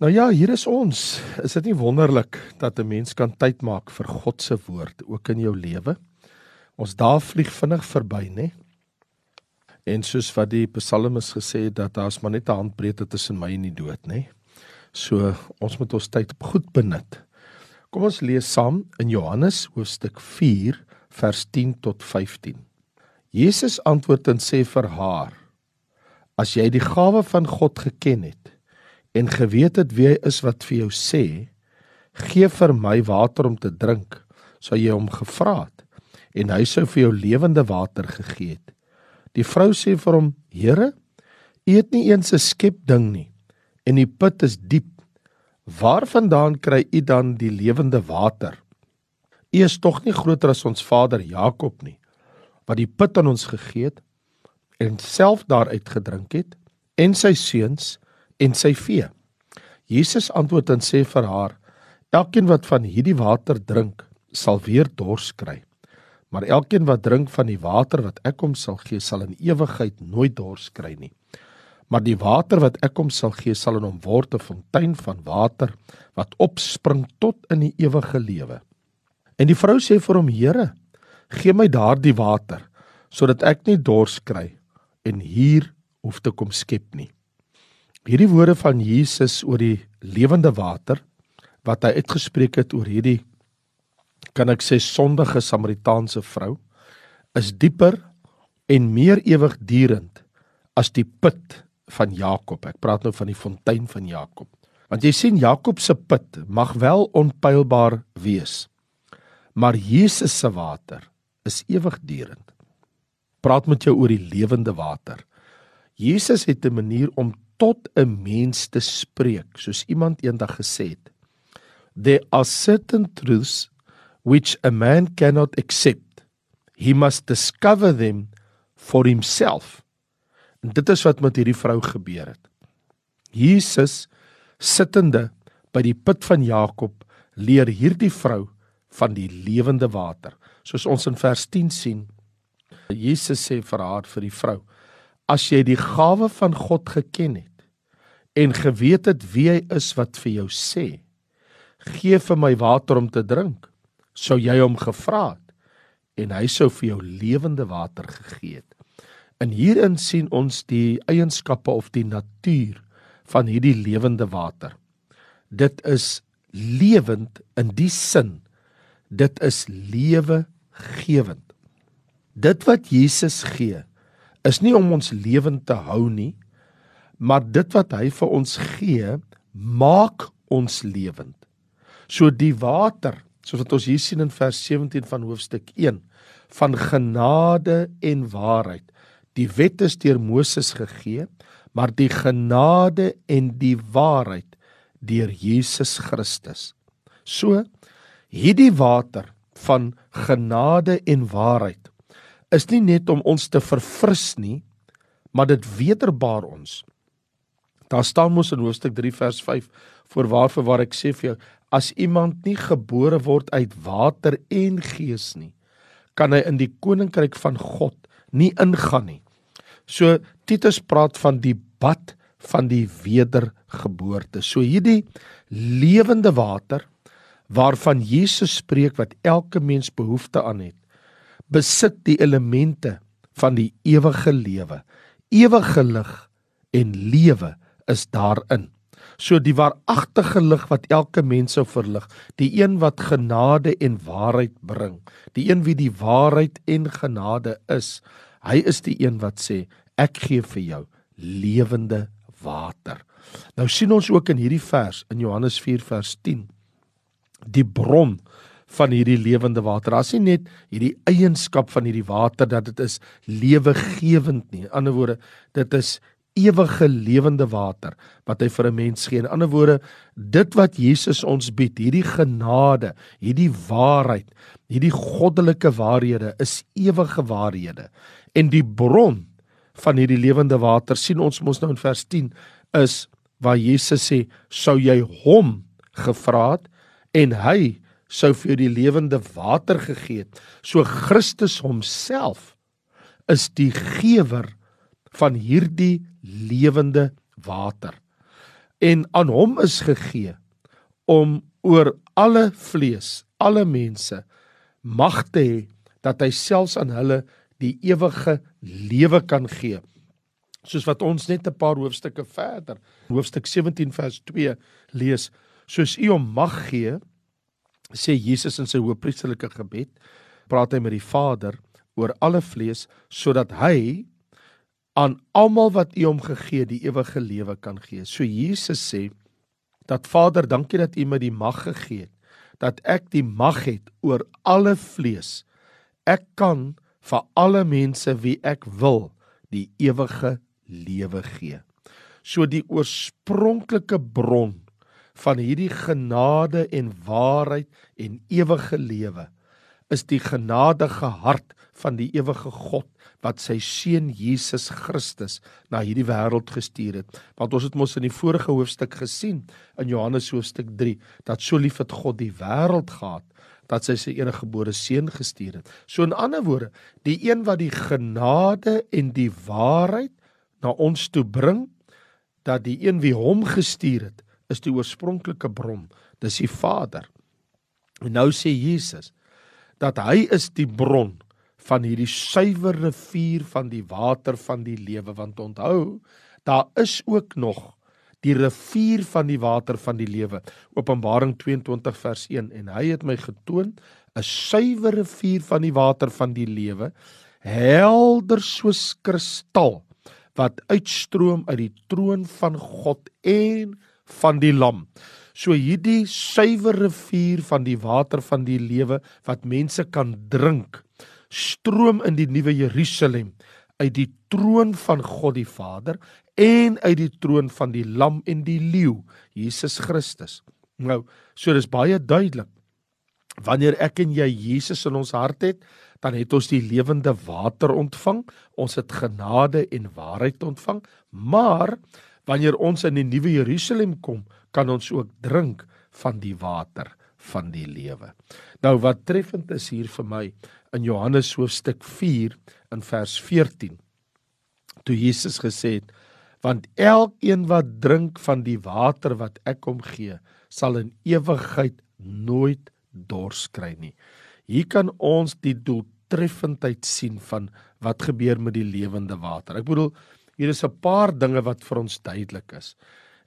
Nou ja, hier is ons. Is dit nie wonderlik dat 'n mens kan tyd maak vir God se woord ook in jou lewe? Ons daar vlieg vinnig verby, né? En soos wat die psalmis gesê het dat daar's maar net 'n handbreedte tussen my en die dood, né? So ons moet ons tyd goed benut. Kom ons lees saam in Johannes hoofstuk 4 vers 10 tot 15. Jesus antwoord en sê vir haar: As jy die gawe van God geken het, en geweet het wie hy is wat vir jou sê, gee vir my water om te drink, sou jy hom gevra het en hy sou vir jou lewende water gegee het. Die vrou sê vir hom: "Here, u het nie eens 'n skep ding nie en die put is diep. Waarvandaan kry u dan die lewende water? U is tog nie groter as ons vader Jakob nie, wat die put aan ons gegee het en self daaruit gedrink het en sy seuns en sy vee. Jesus antwoord en sê vir haar: Elkeen wat van hierdie water drink, sal weer dors kry. Maar elkeen wat drink van die water wat ek hom sal gee, sal in ewigheid nooit dors kry nie. Maar die water wat ek hom sal gee, sal in hom word 'n fontein van water wat opspring tot in die ewige lewe. En die vrou sê vir hom: Here, gee my daardie water sodat ek nie dors kry en hier hoef te kom skep nie. Hierdie woorde van Jesus oor die lewende water wat hy uitgespreek het oor hierdie kan ek sê sondige Samaritaanse vrou is dieper en meer ewigdurend as die put van Jakob. Ek praat nou van die fontein van Jakob. Want jy sien Jakob se put mag wel onpylbaar wees. Maar Jesus se water is ewigdurend. Praat met jou oor die lewende water. Jesus het 'n manier om tot 'n mens te spreek, soos iemand eendag gesê het. There are certain truths which a man cannot accept. He must discover them for himself. En dit is wat met hierdie vrou gebeur het. Jesus sittende by die put van Jakob leer hierdie vrou van die lewende water. Soos ons in vers 10 sien, Jesus sê vir haar vir die vrou: As jy die gawe van God geken het, en geweet het wie hy is wat vir jou sê gee vir my water om te drink sou jy hom gevra het en hy sou vir jou lewende water gegee het. En hierin sien ons die eienskappe of die natuur van hierdie lewende water. Dit is lewend in die sin dit is lewe gewend dit wat Jesus gee is nie om ons lewend te hou nie maar dit wat hy vir ons gee, maak ons lewend. So die water, soos wat ons hier sien in vers 17 van hoofstuk 1, van genade en waarheid. Die wet is deur Moses gegee, maar die genade en die waarheid deur Jesus Christus. So hierdie water van genade en waarheid is nie net om ons te verfris nie, maar dit wederbaar ons. Daar staan mos in hoofstuk 3 vers 5 voor waarvoor waar ek sê vir jou as iemand nie gebore word uit water en gees nie kan hy in die koninkryk van God nie ingaan nie. So Titus praat van die bad van die wedergeboorte. So hierdie lewende water waarvan Jesus spreek wat elke mens behoefte aan het, besit die elemente van die ewige lewe, ewige lig en lewe is daarin. So die waaragtige lig wat elke mens sou verlig, die een wat genade en waarheid bring, die een wie die waarheid en genade is, hy is die een wat sê ek gee vir jou lewende water. Nou sien ons ook in hierdie vers in Johannes 4 vers 10 die bron van hierdie lewende water. Daar's nie net hierdie eienskap van hierdie water dat dit is lewegewend nie. In ander woorde, dit is ewige lewende water wat hy vir 'n mens gee. In ander woorde, dit wat Jesus ons bied, hierdie genade, hierdie waarheid, hierdie goddelike waarhede is ewige waarhede. En die bron van hierdie lewende water sien ons mos nou in vers 10 is waar Jesus sê, "Sou jy hom gevra het en hy sou vir jou die lewende water gegee het." So Christus homself is die gewer van hierdie lewende water. en aan hom is gegee om oor alle vlees, alle mense mag te hê dat hy selfs aan hulle die ewige lewe kan gee. Soos wat ons net 'n paar hoofstukke verder, hoofstuk 17 vers 2 lees, soos u hom mag gee, sê Jesus in sy hoëpriesterlike gebed, praat hy met die Vader oor alle vlees sodat hy aan almal wat U hom gegee die ewige lewe kan gee. So Jesus sê dat Vader, dankie dat U my die mag gegee het dat ek die mag het oor alle vlees. Ek kan vir alle mense wie ek wil die ewige lewe gee. So die oorspronklike bron van hierdie genade en waarheid en ewige lewe is die genadige hart van die ewige God wat sy seun Jesus Christus na hierdie wêreld gestuur het. Want ons het mos in die vorige hoofstuk gesien in Johannes hoofstuk 3 dat so lief het God die wêreld gehad dat sy sy enige gebore seun gestuur het. So in ander woorde, die een wat die genade en die waarheid na ons toe bring, dat die een wie hom gestuur het, is die oorspronklike bron, dis die Vader. En nou sê Jesus dat hy is die bron van hierdie suiwer rivier van die water van die lewe. Want onthou daar is ook nog die rivier van die water van die lewe. Openbaring 22 vers 1 en hy het my getoon 'n suiwer rivier van die water van die lewe helder soos kristal wat uitstroom uit die troon van God en van die lam So hierdie suiwer rivier van die water van die lewe wat mense kan drink, stroom in die nuwe Jerusalem uit die troon van God die Vader en uit die troon van die lam en die leeu, Jesus Christus. Nou, so dis baie duidelik. Wanneer ek en jy Jesus in ons hart het, dan het ons die lewende water ontvang. Ons het genade en waarheid ontvang. Maar wanneer ons in die nuwe Jerusalem kom, kan ons ook drink van die water van die lewe. Nou wat treffend is hier vir my in Johannes hoofstuk 4 in vers 14 toe Jesus gesê het want elkeen wat drink van die water wat ek hom gee sal in ewigheid nooit dors kry nie. Hier kan ons die doeltreffendheid sien van wat gebeur met die lewende water. Ek bedoel hier is 'n paar dinge wat vir ons duidelik is.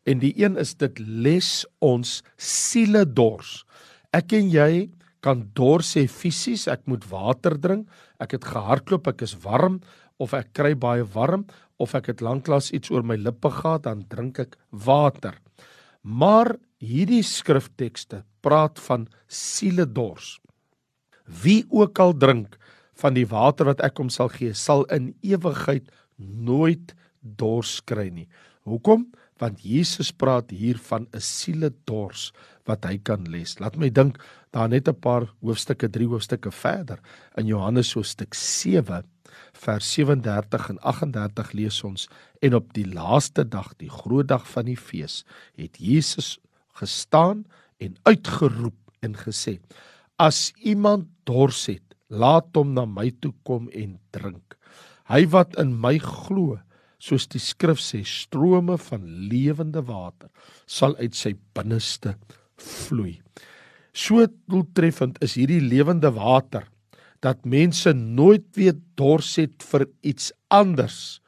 En die een is dit les ons siele dors. Ek en jy kan dors hê fisies, ek moet water drink, ek het gehardloop, ek is warm of ek kry baie warm of ek het lanklaas iets oor my lippe gehad, dan drink ek water. Maar hierdie skriftekste praat van siele dors. Wie ook al drink van die water wat ek hom sal gee, sal in ewigheid nooit dors kry nie. Hoekom? want Jesus praat hier van 'n siele dors wat hy kan les. Laat my dink daar net 'n paar hoofstukke, 3 hoofstukke verder in Johannes hoofstuk 7 vers 37 en 38 lees ons en op die laaste dag, die groot dag van die fees, het Jesus gestaan en uitgeroep en gesê: As iemand dors het, laat hom na my toe kom en drink. Hy wat in my glo, soos die skrif sê strome van lewende water sal uit sy binneste vloei. So doeltreffend is hierdie lewende water dat mense nooit weer dors het vir iets anders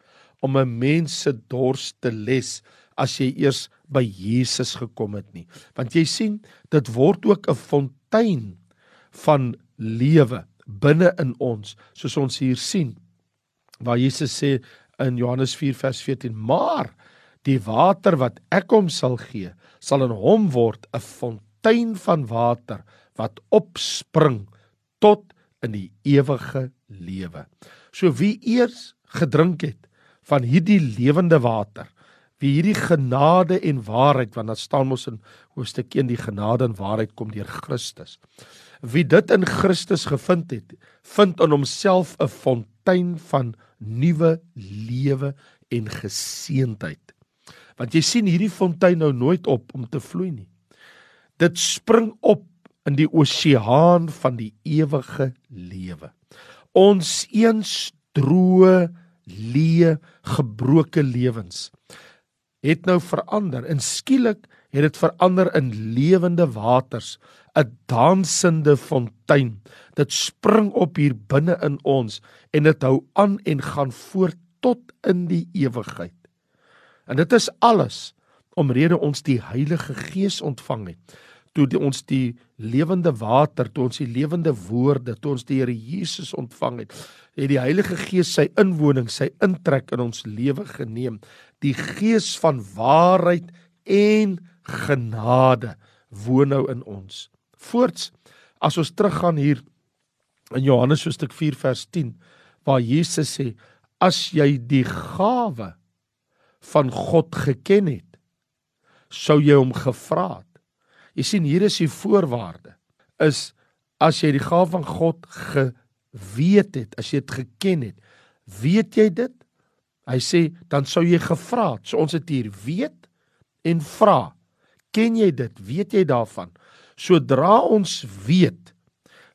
om 'n mens se dors te les as jy eers by Jesus gekom het nie. Want jy sien, dit word ook 'n fontein van lewe binne in ons, soos ons hier sien. Waar Jesus sê in Johannes 4 vers 14 maar die water wat ek hom sal gee sal in hom word 'n fontein van water wat opspring tot in die ewige lewe. So wie eers gedrink het van hierdie lewende water, wie hierdie genade en waarheid want dit staan mos in hoofstuk 1 die genade en waarheid kom deur Christus. Wie dit in Christus gevind het, vind in homself 'n fontein van nuwe lewe en geseentheid. Want jy sien hierdie fontein nou nooit op om te vloei nie. Dit spring op in die oseaan van die ewige lewe. Ons eens droë, leë, gebroke lewens het nou verander en skielik het dit verander in lewende waters, 'n dansende fontein. Dit spring op hier binne in ons en dit hou aan en gaan voort tot in die ewigheid. En dit is alles omrede ons die Heilige Gees ontvang het toe die, ons die lewende water, toe ons die lewende woorde, toe ons die Here Jesus ontvang het, het die Heilige Gees sy inwoning, sy intrek in ons lewe geneem. Die Gees van waarheid en genade woon nou in ons. Voorts as ons teruggaan hier in Johannes hoofstuk 4 vers 10 waar Jesus sê as jy die gawe van God geken het sou jy hom gevra het Jy sien hier is die voorwaarde is as jy die gawe van God geweet het, as jy dit geken het, weet jy dit? Hy sê dan sou jy gevra het. So ons het hier weet en vra. Ken jy dit? Weet jy daarvan? Sodra ons weet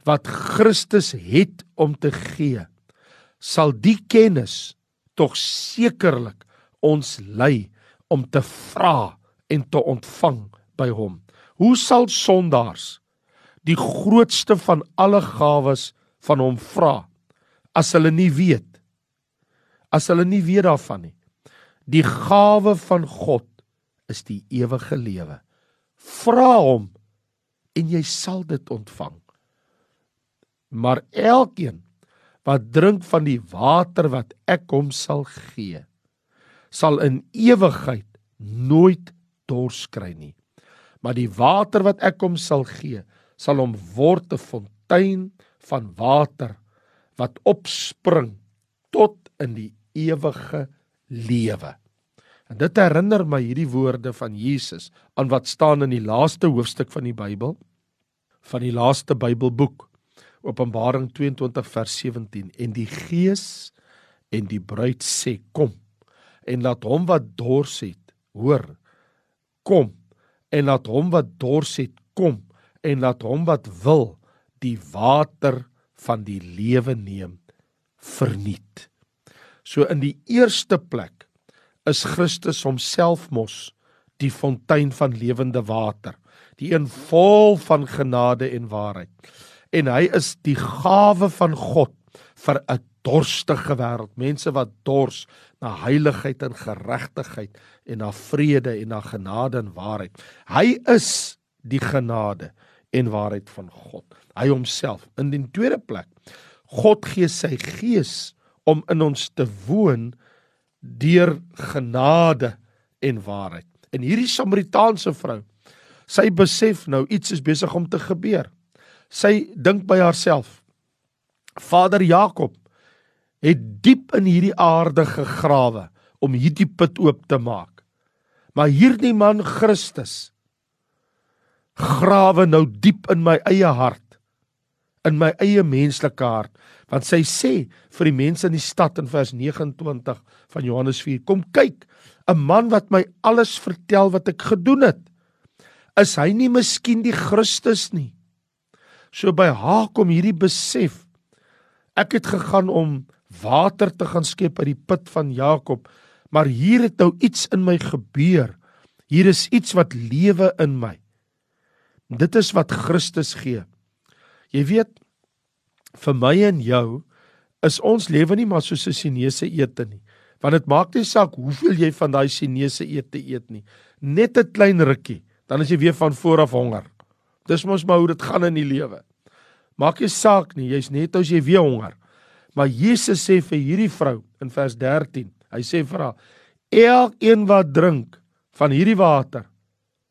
wat Christus het om te gee, sal die kennis tog sekerlik ons lei om te vra en te ontvang by hom. Hoe sal sondaars die grootste van alle gawes van hom vra as hulle nie weet as hulle nie weet daarvan nie die gawe van God is die ewige lewe vra hom en jy sal dit ontvang maar elkeen wat drink van die water wat ek hom sal gee sal in ewigheid nooit dors kry nie maar die water wat ek hom sal gee sal hom word 'n fontein van water wat opspring tot in die ewige lewe. En dit herinner my hierdie woorde van Jesus aan wat staan in die laaste hoofstuk van die Bybel van die laaste Bybelboek Openbaring 22 vers 17 en die Gees en die bruid sê kom en laat hom wat dors het hoor kom en laat hom wat dors het kom en laat hom wat wil die water van die lewe neem verniet. So in die eerste plek is Christus homself mos die fontein van lewende water, die een vol van genade en waarheid. En hy is die gawe van God vir 'n dorstige wêreld, mense wat dors na heiligheid en geregtigheid en na vrede en na genade en waarheid. Hy is die genade en waarheid van God. Hy homself in die tweede plek. God gee sy gees om in ons te woon deur genade en waarheid. En hierdie Samaritaanse vrou, sy besef nou iets is besig om te gebeur. Sy dink by haarself: Vader Jakob het diep in hierdie aarde gegrawe om hierdie put oop te maak. Maar hierdie man Christus grawe nou diep in my eie hart in my eie menslike hart want sy sê vir die mense in die stad in vers 29 van Johannes 4 kom kyk 'n man wat my alles vertel wat ek gedoen het is hy nie miskien die Christus nie so by haar kom hierdie besef ek het gegaan om water te gaan skep uit die put van Jakob. Maar hier het nou iets in my gebeur. Hier is iets wat lewe in my. Dit is wat Christus gee. Jy weet vir my en jou is ons lewe nie maar soos 'n Chinese ete nie. Want dit maak nie saak hoeveel jy van daai Chinese ete eet nie. Net 'n klein rukkie, dan is jy weer van voor af honger. Dis mos maar hoe dit gaan in die lewe. Maak nie saak nie, jy's net as jy weer honger. Maar Jesus sê vir hierdie vrou in vers 13, hy sê vir haar: "Elkeen wat drink van hierdie water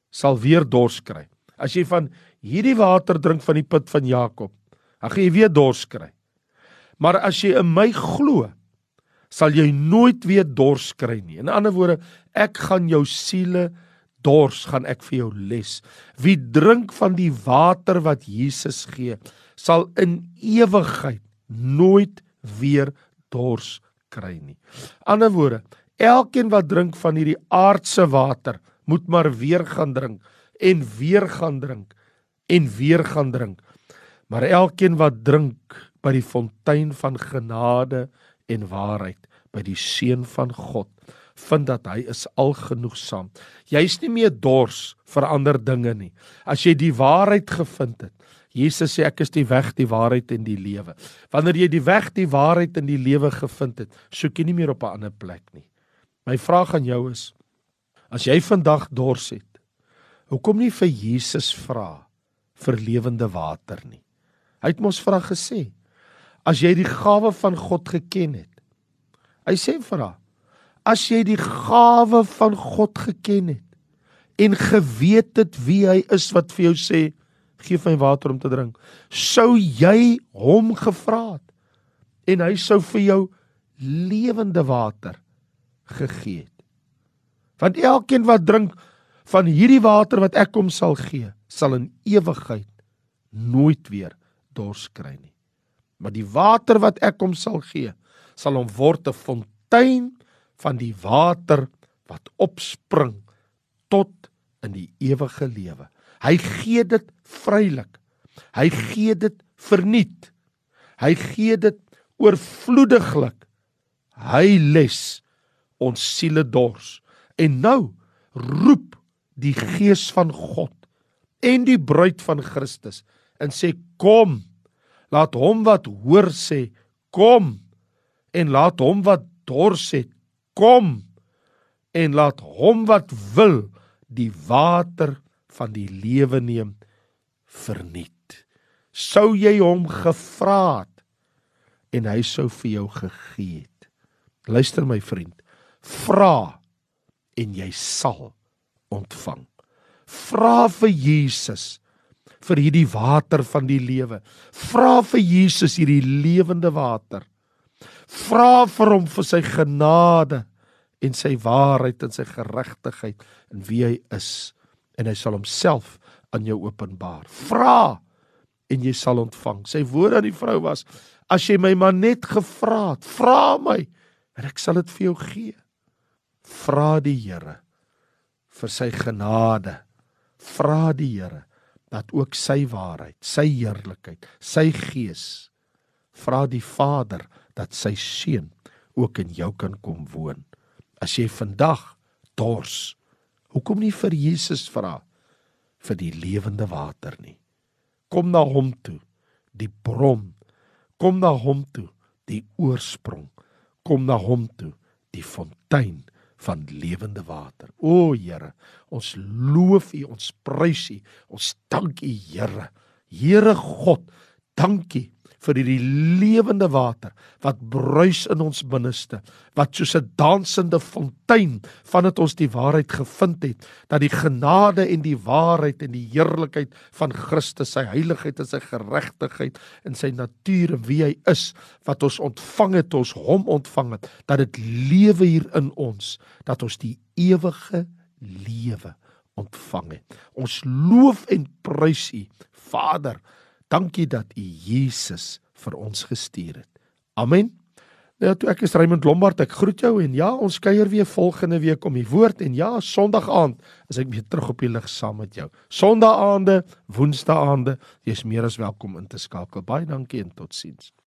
sal weer dors kry. As jy van hierdie water drink van die put van Jakob, dan gaan jy weer dors kry. Maar as jy in my glo, sal jy nooit weer dors kry nie. In ander woorde, ek gaan jou siele dors gaan ek vir jou les. Wie drink van die water wat Jesus gee, sal in ewigheid nooit weer dors kry nie. Ander woorde, elkeen wat drink van hierdie aardse water, moet maar weer gaan drink en weer gaan drink en weer gaan drink. Maar elkeen wat drink by die fontein van genade en waarheid, by die seun van God, vind dat hy is algenoegsaam. Jy's nie meer dors vir ander dinge nie. As jy die waarheid gevind het. Jesus sê ek is die weg, die waarheid en die lewe. Wanneer jy die weg, die waarheid en die lewe gevind het, soek jy nie meer op 'n ander plek nie. My vraag aan jou is: as jy vandag dors het, hoekom nie vir Jesus vra vir lewende water nie? Hy het mos vra gesê: as jy die gawe van God geken het. Hy sê vir haar: as jy die gawe van God geken het en geweet het wie hy is wat vir jou sê gee my water om te drink sou jy hom gevra het en hy sou vir jou lewende water gegee het want elkeen wat drink van hierdie water wat ek hom sal gee sal in ewigheid nooit weer dors kry nie maar die water wat ek hom sal gee sal hom word 'n fontein van die water wat opspring tot in die ewige lewe. Hy gee dit vrylik. Hy gee dit verniet. Hy gee dit oorvloediglik. Hy les ons siele dors. En nou roep die gees van God en die bruid van Christus en sê kom. Laat hom wat hoor sê kom en laat hom wat dors het kom en laat hom wat wil die water van die lewe neem verniet. Sou jy hom gevra het en hy sou vir jou gegee het. Luister my vriend, vra en jy sal ontvang. Vra vir Jesus vir hierdie water van die lewe. Vra vir Jesus hierdie lewende water. Vra vir hom vir sy genade en sy waarheid en sy geregtigheid en wie hy is en hy sal homself aan jou openbaar. Vra en jy sal ontvang. Sy woord aan die vrou was: As jy my maar net gevra het, vra my en ek sal dit vir jou gee. Vra die Here vir sy genade. Vra die Here dat ook sy waarheid, sy heerlikheid, sy gees vra die Vader dat sy seun ook in jou kan kom woon. As jy vandag dors, hoekom nie vir Jesus vra vir die lewende water nie? Kom na hom toe, die bron. Kom na hom toe, die oorsprong. Kom na hom toe, die fontein van lewende water. O Here, ons loof U, ons prys U, ons dank U Here. Here God, dankie vir hierdie lewende water wat bruis in ons binneste wat soos 'n dansende fontein vandat ons die waarheid gevind het dat die genade en die waarheid en die heerlikheid van Christus sy heiligheid en sy geregtigheid en sy natuur en wie hy is wat ons ontvang het ons hom ontvang het dat dit lewe hier in ons dat ons die ewige lewe ontvang het. Ons loof en prys u Vader Dankie dat U Jesus vir ons gestuur het. Amen. Nou toe ek is Raymond Lombard, ek groet jou en ja, ons kuier weer volgende week om die woord en ja, Sondag aand is ek weer terug op die lig saam met jou. Sondag aande, Woensdae aande, jy's meer as welkom in te skakel. Baie dankie en totsiens.